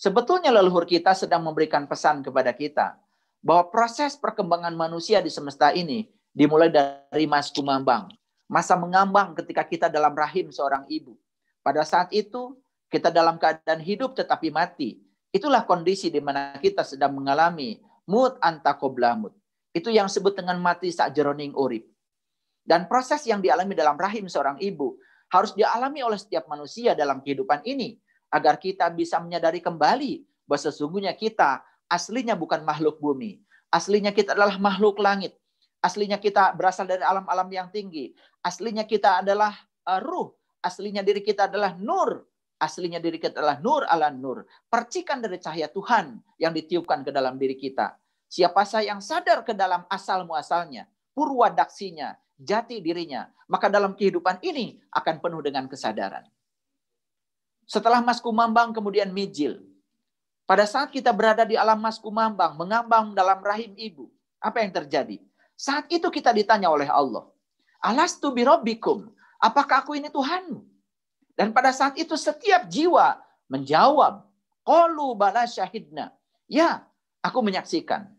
Sebetulnya leluhur kita sedang memberikan pesan kepada kita bahwa proses perkembangan manusia di semesta ini dimulai dari mas kumambang. Masa mengambang ketika kita dalam rahim seorang ibu. Pada saat itu kita dalam keadaan hidup tetapi mati. Itulah kondisi di mana kita sedang mengalami mut antakoblamut. Itu yang disebut dengan mati saat jeroning urip. Dan proses yang dialami dalam rahim seorang ibu harus dialami oleh setiap manusia dalam kehidupan ini agar kita bisa menyadari kembali bahwa sesungguhnya kita aslinya bukan makhluk bumi. Aslinya kita adalah makhluk langit. Aslinya kita berasal dari alam-alam yang tinggi. Aslinya kita adalah uh, ruh. Aslinya diri kita adalah nur. Aslinya diri kita adalah nur ala nur. Percikan dari cahaya Tuhan yang ditiupkan ke dalam diri kita. Siapa saya yang sadar ke dalam asal muasalnya, purwa daksinya, jati dirinya, maka dalam kehidupan ini akan penuh dengan kesadaran. Setelah Mas Kumambang kemudian Mijil. Pada saat kita berada di alam Mas Kumambang, mengambang dalam rahim ibu, apa yang terjadi? Saat itu kita ditanya oleh Allah, Alastu birobbikum, apakah aku ini Tuhanmu? Dan pada saat itu setiap jiwa menjawab, Qalu bala syahidna. Ya, aku menyaksikan.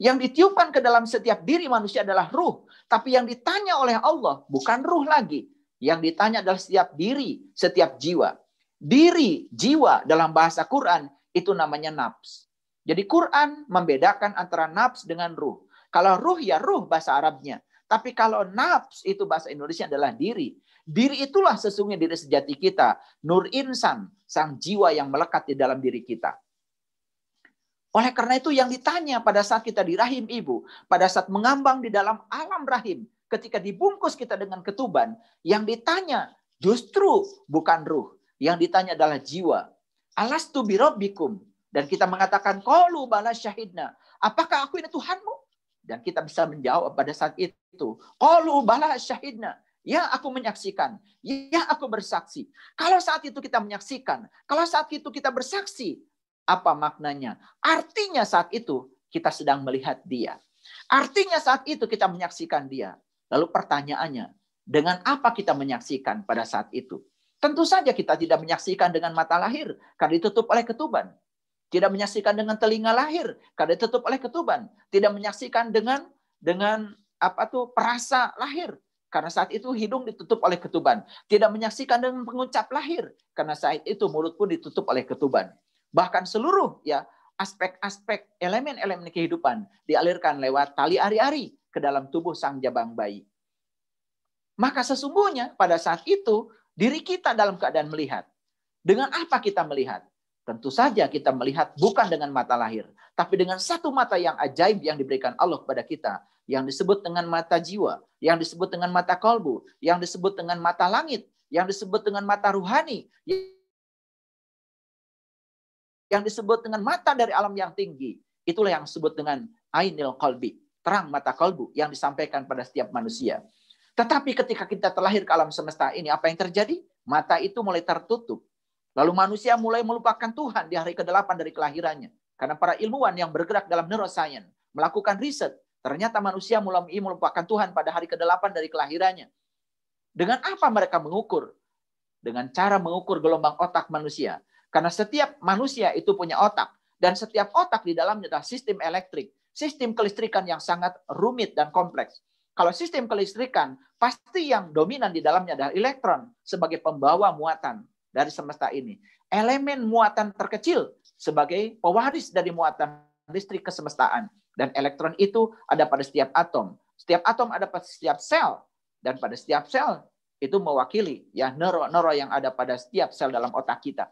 Yang ditiupkan ke dalam setiap diri manusia adalah ruh. Tapi yang ditanya oleh Allah bukan ruh lagi. Yang ditanya adalah setiap diri, setiap jiwa. Diri, jiwa dalam bahasa Quran itu namanya nafs. Jadi Quran membedakan antara nafs dengan ruh. Kalau ruh ya ruh bahasa Arabnya. Tapi kalau nafs itu bahasa Indonesia adalah diri. Diri itulah sesungguhnya diri sejati kita. Nur insan, sang jiwa yang melekat di dalam diri kita. Oleh karena itu yang ditanya pada saat kita di rahim ibu, pada saat mengambang di dalam alam rahim, ketika dibungkus kita dengan ketuban, yang ditanya justru bukan ruh, yang ditanya adalah jiwa. Alastu birobbikum. Dan kita mengatakan, Qalu bala syahidna. Apakah aku ini Tuhanmu? Dan kita bisa menjawab pada saat itu, Qalu bala syahidna. Ya, aku menyaksikan. Ya, aku bersaksi. Kalau saat itu kita menyaksikan, kalau saat itu kita bersaksi, apa maknanya? Artinya saat itu kita sedang melihat dia. Artinya saat itu kita menyaksikan dia. Lalu pertanyaannya, dengan apa kita menyaksikan pada saat itu? Tentu saja kita tidak menyaksikan dengan mata lahir karena ditutup oleh ketuban. Tidak menyaksikan dengan telinga lahir karena ditutup oleh ketuban. Tidak menyaksikan dengan dengan apa tuh perasa lahir karena saat itu hidung ditutup oleh ketuban. Tidak menyaksikan dengan pengucap lahir karena saat itu mulut pun ditutup oleh ketuban bahkan seluruh ya aspek-aspek elemen-elemen kehidupan dialirkan lewat tali ari-ari ke dalam tubuh sang jabang bayi. Maka sesungguhnya pada saat itu diri kita dalam keadaan melihat. Dengan apa kita melihat? Tentu saja kita melihat bukan dengan mata lahir, tapi dengan satu mata yang ajaib yang diberikan Allah kepada kita, yang disebut dengan mata jiwa, yang disebut dengan mata kolbu, yang disebut dengan mata langit, yang disebut dengan mata ruhani, yang disebut dengan mata dari alam yang tinggi. Itulah yang disebut dengan ainil kolbi, terang mata kolbu yang disampaikan pada setiap manusia. Tetapi ketika kita terlahir ke alam semesta ini, apa yang terjadi? Mata itu mulai tertutup. Lalu manusia mulai melupakan Tuhan di hari ke-8 dari kelahirannya. Karena para ilmuwan yang bergerak dalam neuroscience melakukan riset, ternyata manusia mulai melupakan Tuhan pada hari ke-8 dari kelahirannya. Dengan apa mereka mengukur? Dengan cara mengukur gelombang otak manusia. Karena setiap manusia itu punya otak. Dan setiap otak di dalamnya adalah sistem elektrik. Sistem kelistrikan yang sangat rumit dan kompleks. Kalau sistem kelistrikan, pasti yang dominan di dalamnya adalah elektron sebagai pembawa muatan dari semesta ini. Elemen muatan terkecil sebagai pewaris dari muatan listrik kesemestaan. Dan elektron itu ada pada setiap atom. Setiap atom ada pada setiap sel. Dan pada setiap sel itu mewakili ya neuro-neuro yang ada pada setiap sel dalam otak kita.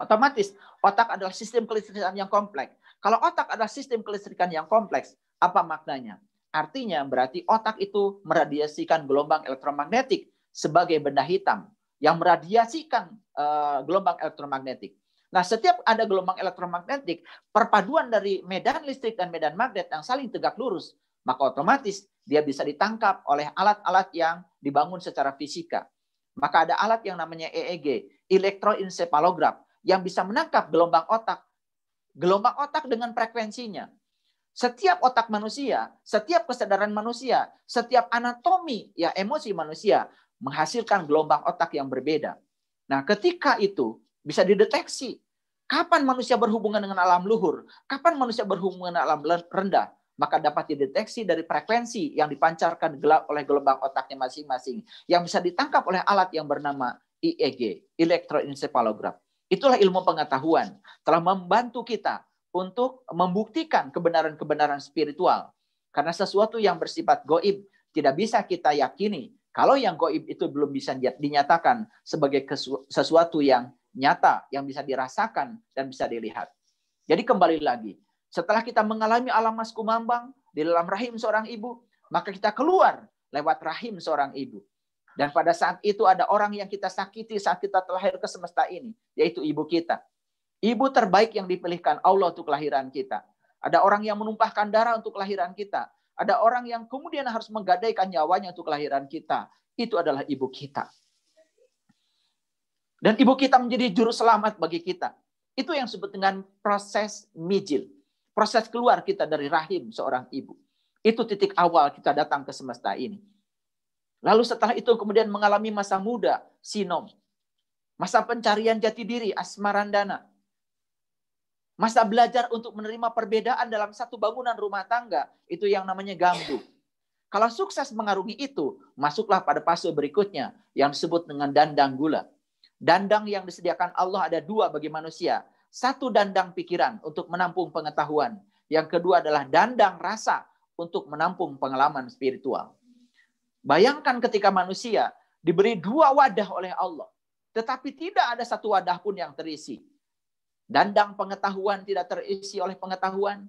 Otomatis otak adalah sistem kelistrikan yang kompleks. Kalau otak adalah sistem kelistrikan yang kompleks, apa maknanya? Artinya berarti otak itu meradiasikan gelombang elektromagnetik sebagai benda hitam yang meradiasikan uh, gelombang elektromagnetik. Nah, setiap ada gelombang elektromagnetik, perpaduan dari medan listrik dan medan magnet yang saling tegak lurus, maka otomatis dia bisa ditangkap oleh alat-alat yang dibangun secara fisika. Maka ada alat yang namanya EEG, elektroencephalograph, yang bisa menangkap gelombang otak. Gelombang otak dengan frekuensinya. Setiap otak manusia, setiap kesadaran manusia, setiap anatomi ya emosi manusia menghasilkan gelombang otak yang berbeda. Nah, ketika itu bisa dideteksi Kapan manusia berhubungan dengan alam luhur? Kapan manusia berhubungan dengan alam rendah? Maka dapat dideteksi dari frekuensi yang dipancarkan oleh gelombang otaknya masing-masing. Yang bisa ditangkap oleh alat yang bernama IEG, Electroencephalograph. Itulah ilmu pengetahuan. Telah membantu kita untuk membuktikan kebenaran-kebenaran spiritual. Karena sesuatu yang bersifat goib tidak bisa kita yakini kalau yang goib itu belum bisa dinyatakan sebagai sesuatu yang nyata, yang bisa dirasakan dan bisa dilihat. Jadi kembali lagi, setelah kita mengalami alam mas kumambang di dalam rahim seorang ibu, maka kita keluar lewat rahim seorang ibu. Dan pada saat itu ada orang yang kita sakiti saat kita terlahir ke semesta ini, yaitu ibu kita. Ibu terbaik yang dipilihkan Allah untuk kelahiran kita. Ada orang yang menumpahkan darah untuk kelahiran kita. Ada orang yang kemudian harus menggadaikan nyawanya untuk kelahiran kita. Itu adalah ibu kita. Dan ibu kita menjadi juru selamat bagi kita. Itu yang disebut dengan proses mijil. Proses keluar kita dari rahim seorang ibu. Itu titik awal kita datang ke semesta ini. Lalu setelah itu kemudian mengalami masa muda, sinom. Masa pencarian jati diri, asmarandana. Masa belajar untuk menerima perbedaan dalam satu bangunan rumah tangga, itu yang namanya gambu. Kalau sukses mengarungi itu, masuklah pada fase berikutnya yang disebut dengan dandang gula. Dandang yang disediakan Allah ada dua bagi manusia. Satu dandang pikiran untuk menampung pengetahuan. Yang kedua adalah dandang rasa untuk menampung pengalaman spiritual. Bayangkan ketika manusia diberi dua wadah oleh Allah. Tetapi tidak ada satu wadah pun yang terisi. Dandang pengetahuan tidak terisi oleh pengetahuan.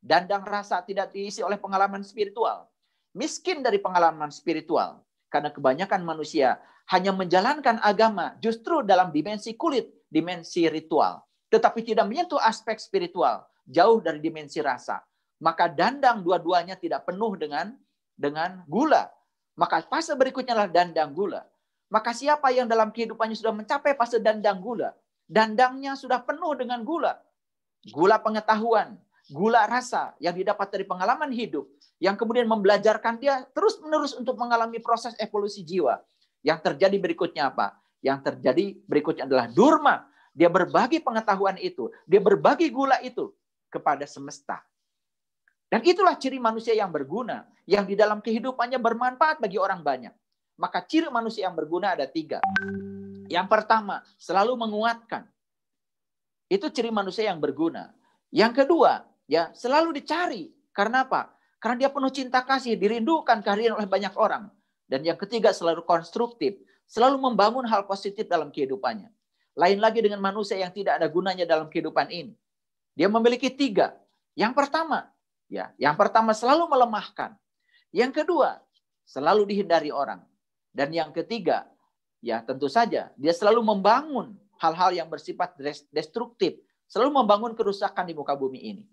Dandang rasa tidak diisi oleh pengalaman spiritual. Miskin dari pengalaman spiritual. Karena kebanyakan manusia hanya menjalankan agama justru dalam dimensi kulit, dimensi ritual. Tetapi tidak menyentuh aspek spiritual. Jauh dari dimensi rasa. Maka dandang dua-duanya tidak penuh dengan dengan gula. Maka fase berikutnya adalah dandang gula. Maka siapa yang dalam kehidupannya sudah mencapai fase dandang gula, Dandangnya sudah penuh dengan gula. Gula pengetahuan, gula rasa yang didapat dari pengalaman hidup. Yang kemudian membelajarkan dia terus-menerus untuk mengalami proses evolusi jiwa. Yang terjadi berikutnya apa? Yang terjadi berikutnya adalah durma. Dia berbagi pengetahuan itu. Dia berbagi gula itu kepada semesta. Dan itulah ciri manusia yang berguna. Yang di dalam kehidupannya bermanfaat bagi orang banyak. Maka ciri manusia yang berguna ada tiga. Yang pertama, selalu menguatkan. Itu ciri manusia yang berguna. Yang kedua, ya selalu dicari. Karena apa? Karena dia penuh cinta kasih, dirindukan kehadiran oleh banyak orang. Dan yang ketiga, selalu konstruktif. Selalu membangun hal positif dalam kehidupannya. Lain lagi dengan manusia yang tidak ada gunanya dalam kehidupan ini. Dia memiliki tiga. Yang pertama, ya, yang pertama selalu melemahkan. Yang kedua, selalu dihindari orang. Dan yang ketiga, ya tentu saja dia selalu membangun hal-hal yang bersifat destruktif, selalu membangun kerusakan di muka bumi ini.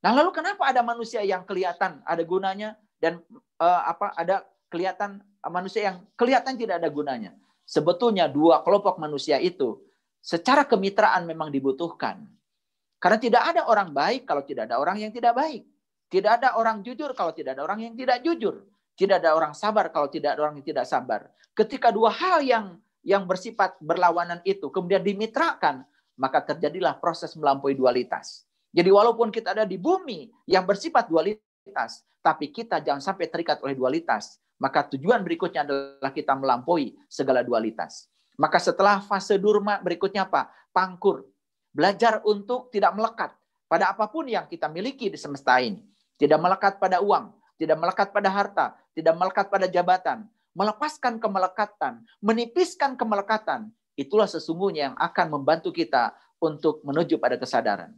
Nah, lalu kenapa ada manusia yang kelihatan ada gunanya dan uh, apa ada kelihatan manusia yang kelihatan tidak ada gunanya? Sebetulnya dua kelompok manusia itu secara kemitraan memang dibutuhkan. Karena tidak ada orang baik kalau tidak ada orang yang tidak baik. Tidak ada orang jujur kalau tidak ada orang yang tidak jujur. Tidak ada orang sabar kalau tidak ada orang yang tidak sabar. Ketika dua hal yang yang bersifat berlawanan itu kemudian dimitrakan, maka terjadilah proses melampaui dualitas. Jadi walaupun kita ada di bumi yang bersifat dualitas, tapi kita jangan sampai terikat oleh dualitas. Maka tujuan berikutnya adalah kita melampaui segala dualitas. Maka setelah fase durma berikutnya apa? Pangkur. Belajar untuk tidak melekat pada apa pun yang kita miliki di semesta ini. Tidak melekat pada uang, tidak melekat pada harta, tidak melekat pada jabatan, melepaskan kemelekatan, menipiskan kemelekatan, itulah sesungguhnya yang akan membantu kita untuk menuju pada kesadaran.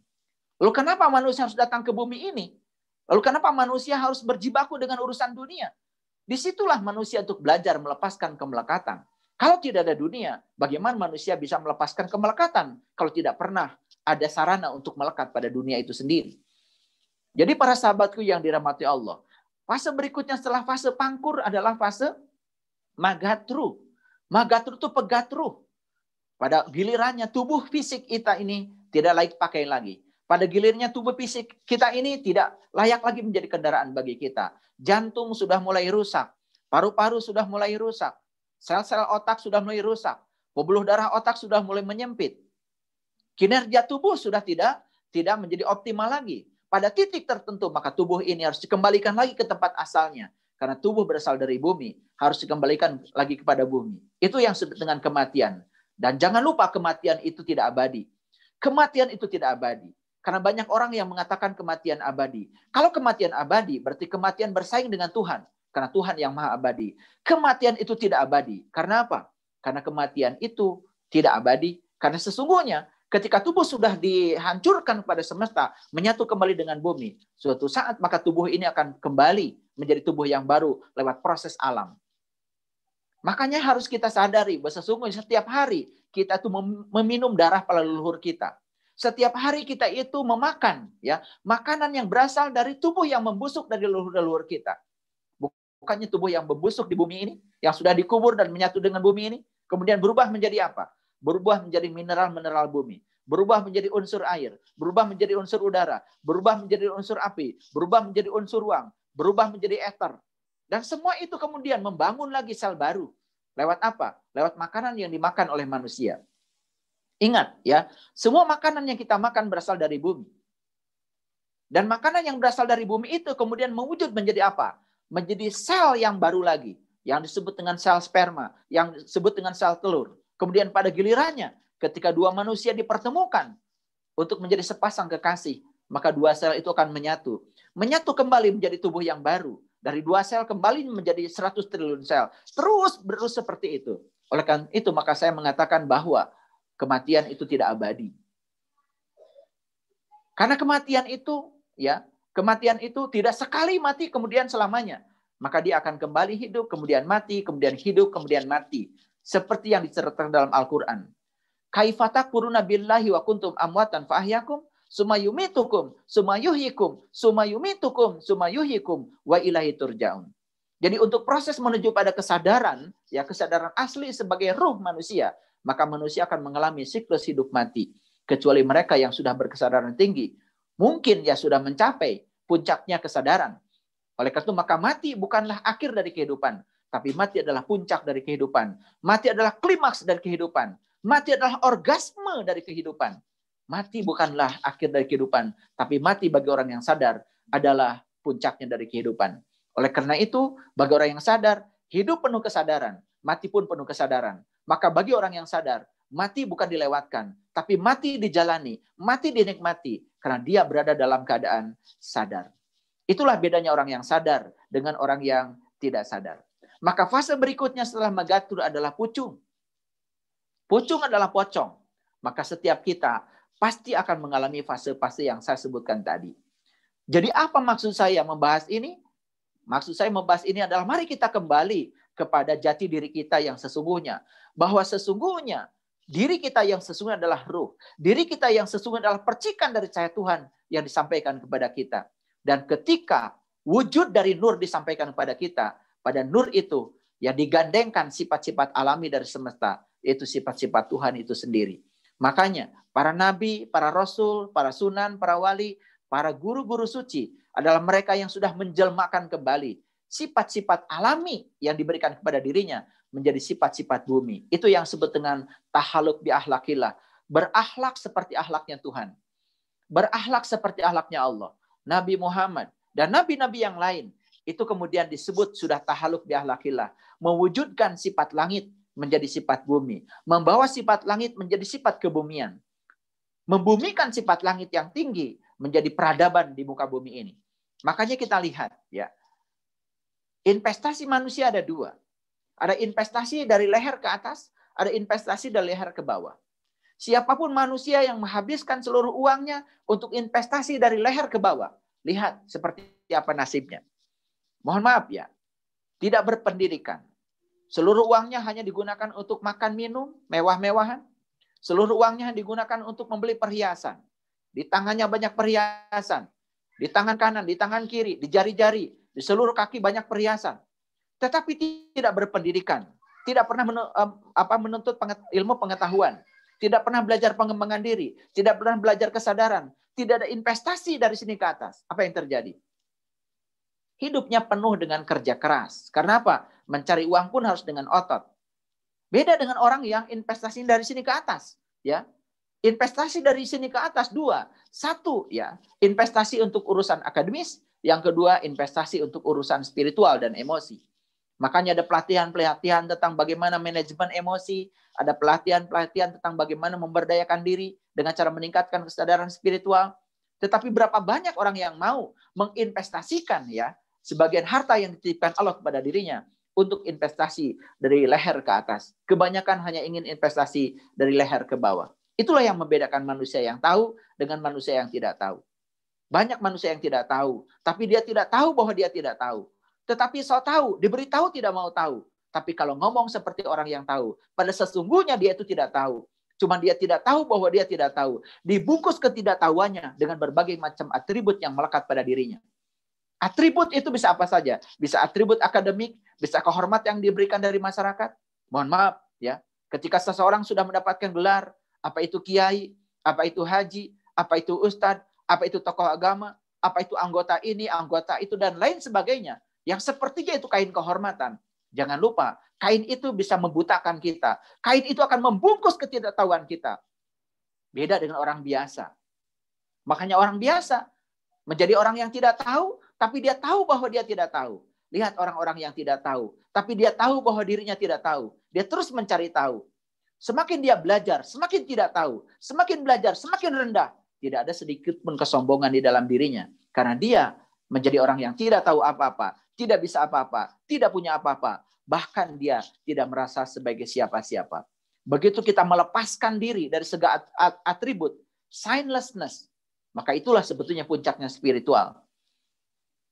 Lalu kenapa manusia harus datang ke bumi ini? Lalu kenapa manusia harus berjibaku dengan urusan dunia? Di situlah manusia untuk belajar melepaskan kemelekatan. Kalau tidak ada dunia, bagaimana manusia bisa melepaskan kemelekatan kalau tidak pernah ada sarana untuk melekat pada dunia itu sendiri? Jadi para sahabatku yang dirahmati Allah, Fase berikutnya setelah fase pangkur adalah fase magatru. Magatru itu pegatru. Pada gilirannya tubuh fisik kita ini tidak layak pakai lagi. Pada gilirnya tubuh fisik kita ini tidak layak lagi menjadi kendaraan bagi kita. Jantung sudah mulai rusak. Paru-paru sudah mulai rusak. Sel-sel otak sudah mulai rusak. Pembuluh darah otak sudah mulai menyempit. Kinerja tubuh sudah tidak tidak menjadi optimal lagi. Pada titik tertentu maka tubuh ini harus dikembalikan lagi ke tempat asalnya. Karena tubuh berasal dari bumi, harus dikembalikan lagi kepada bumi. Itu yang disebut dengan kematian. Dan jangan lupa kematian itu tidak abadi. Kematian itu tidak abadi. Karena banyak orang yang mengatakan kematian abadi. Kalau kematian abadi, berarti kematian bersaing dengan Tuhan. Karena Tuhan yang maha abadi. Kematian itu tidak abadi. Karena apa? Karena kematian itu tidak abadi. Karena sesungguhnya ketika tubuh sudah dihancurkan pada semesta, menyatu kembali dengan bumi, suatu saat maka tubuh ini akan kembali menjadi tubuh yang baru lewat proses alam. Makanya harus kita sadari bahwa sesungguhnya setiap hari kita itu meminum darah para leluhur kita. Setiap hari kita itu memakan ya makanan yang berasal dari tubuh yang membusuk dari leluhur-leluhur kita. Bukannya tubuh yang membusuk di bumi ini, yang sudah dikubur dan menyatu dengan bumi ini, kemudian berubah menjadi apa? Berubah menjadi mineral-mineral bumi, berubah menjadi unsur air, berubah menjadi unsur udara, berubah menjadi unsur api, berubah menjadi unsur ruang, berubah menjadi ether. Dan semua itu kemudian membangun lagi sel baru. Lewat apa? Lewat makanan yang dimakan oleh manusia. Ingat ya, semua makanan yang kita makan berasal dari bumi. Dan makanan yang berasal dari bumi itu kemudian mewujud menjadi apa? Menjadi sel yang baru lagi. Yang disebut dengan sel sperma. Yang disebut dengan sel telur. Kemudian pada gilirannya, ketika dua manusia dipertemukan untuk menjadi sepasang kekasih, maka dua sel itu akan menyatu. Menyatu kembali menjadi tubuh yang baru. Dari dua sel kembali menjadi 100 triliun sel. Terus berus seperti itu. Oleh karena itu, maka saya mengatakan bahwa kematian itu tidak abadi. Karena kematian itu, ya, kematian itu tidak sekali mati kemudian selamanya. Maka dia akan kembali hidup, kemudian mati, kemudian hidup, kemudian mati. Seperti yang diceritakan dalam Al-Quran. Kaifatakfuruna billahi wa kuntum amwatan fa'ahyakum sumayumitukum sumayuhikum sumayumitukum sumayuhikum wa ilahi turja'un. Jadi untuk proses menuju pada kesadaran, ya kesadaran asli sebagai ruh manusia, maka manusia akan mengalami siklus hidup mati. Kecuali mereka yang sudah berkesadaran tinggi. Mungkin ya sudah mencapai puncaknya kesadaran. Oleh karena itu maka mati bukanlah akhir dari kehidupan, tapi mati adalah puncak dari kehidupan. Mati adalah klimaks dari kehidupan. Mati adalah orgasme dari kehidupan. Mati bukanlah akhir dari kehidupan, tapi mati bagi orang yang sadar adalah puncaknya dari kehidupan. Oleh karena itu, bagi orang yang sadar, hidup penuh kesadaran, mati pun penuh kesadaran. Maka bagi orang yang sadar, mati bukan dilewatkan, tapi mati dijalani, mati dinikmati, karena dia berada dalam keadaan sadar. Itulah bedanya orang yang sadar dengan orang yang tidak sadar. Maka fase berikutnya setelah megatur adalah pucung. Pucung adalah pocong. Maka setiap kita pasti akan mengalami fase-fase yang saya sebutkan tadi. Jadi apa maksud saya membahas ini? Maksud saya membahas ini adalah mari kita kembali kepada jati diri kita yang sesungguhnya. Bahwa sesungguhnya diri kita yang sesungguhnya adalah ruh. Diri kita yang sesungguhnya adalah percikan dari cahaya Tuhan yang disampaikan kepada kita. Dan ketika wujud dari nur disampaikan kepada kita, pada nur itu yang digandengkan sifat-sifat alami dari semesta, yaitu sifat-sifat Tuhan itu sendiri. Makanya para nabi, para rasul, para sunan, para wali, para guru-guru suci adalah mereka yang sudah menjelmakan kembali sifat-sifat alami yang diberikan kepada dirinya menjadi sifat-sifat bumi. Itu yang disebut dengan tahaluk bi ahlakillah. Berakhlak seperti ahlaknya Tuhan. Berakhlak seperti ahlaknya Allah. Nabi Muhammad dan nabi-nabi yang lain itu kemudian disebut sudah tahaluk bi ahlakillah. Mewujudkan sifat langit menjadi sifat bumi. Membawa sifat langit menjadi sifat kebumian. Membumikan sifat langit yang tinggi menjadi peradaban di muka bumi ini. Makanya kita lihat ya. Investasi manusia ada dua. Ada investasi dari leher ke atas, ada investasi dari leher ke bawah. Siapa pun manusia yang menghabiskan seluruh uangnya untuk investasi dari leher ke bawah, lihat seperti apa nasibnya. Mohon maaf ya, tidak berpendidikan. Seluruh uangnya hanya digunakan untuk makan minum, mewah-mewahan. Seluruh uangnya digunakan untuk membeli perhiasan. Di tangannya banyak perhiasan. Di tangan kanan, di tangan kiri, di jari-jari, di seluruh kaki banyak perhiasan. Tetapi tidak berpendidikan. Tidak pernah menuntut ilmu pengetahuan. Tidak pernah belajar pengembangan diri. Tidak pernah belajar kesadaran. Tidak ada investasi dari sini ke atas. Apa yang terjadi? Hidupnya penuh dengan kerja keras. Karena apa? Mencari uang pun harus dengan otot. Beda dengan orang yang investasi dari sini ke atas, ya. Investasi dari sini ke atas dua. Satu ya, investasi untuk urusan akademis, yang kedua investasi untuk urusan spiritual dan emosi. Makanya ada pelatihan-pelatihan tentang bagaimana manajemen emosi, ada pelatihan-pelatihan tentang bagaimana memberdayakan diri dengan cara meningkatkan kesadaran spiritual. Tetapi berapa banyak orang yang mau menginvestasikan ya sebagian harta yang dititipkan Allah kepada dirinya untuk investasi dari leher ke atas. Kebanyakan hanya ingin investasi dari leher ke bawah. Itulah yang membedakan manusia yang tahu dengan manusia yang tidak tahu. Banyak manusia yang tidak tahu, tapi dia tidak tahu bahwa dia tidak tahu. Tetapi so tahu, diberitahu tidak mau tahu. Tapi kalau ngomong seperti orang yang tahu, pada sesungguhnya dia itu tidak tahu. Cuma dia tidak tahu bahwa dia tidak tahu. Dibungkus ketidaktahuannya dengan berbagai macam atribut yang melekat pada dirinya. Atribut itu bisa apa saja? Bisa atribut akademik, bisa kehormatan yang diberikan dari masyarakat. Mohon maaf ya, ketika seseorang sudah mendapatkan gelar, apa itu kiai, apa itu haji, apa itu ustadz, apa itu tokoh agama, apa itu anggota ini, anggota itu, dan lain sebagainya. Yang sepertiga itu kain kehormatan. Jangan lupa, kain itu bisa membutakan kita. Kain itu akan membungkus ketidaktahuan kita. Beda dengan orang biasa. Makanya orang biasa menjadi orang yang tidak tahu, tapi dia tahu bahwa dia tidak tahu. Lihat orang-orang yang tidak tahu, tapi dia tahu bahwa dirinya tidak tahu. Dia terus mencari tahu. Semakin dia belajar, semakin tidak tahu. Semakin belajar, semakin rendah. Tidak ada sedikit pun kesombongan di dalam dirinya. Karena dia menjadi orang yang tidak tahu apa-apa, tidak bisa apa-apa, tidak punya apa-apa. Bahkan dia tidak merasa sebagai siapa-siapa. Begitu kita melepaskan diri dari segala atribut, signlessness, maka itulah sebetulnya puncaknya spiritual.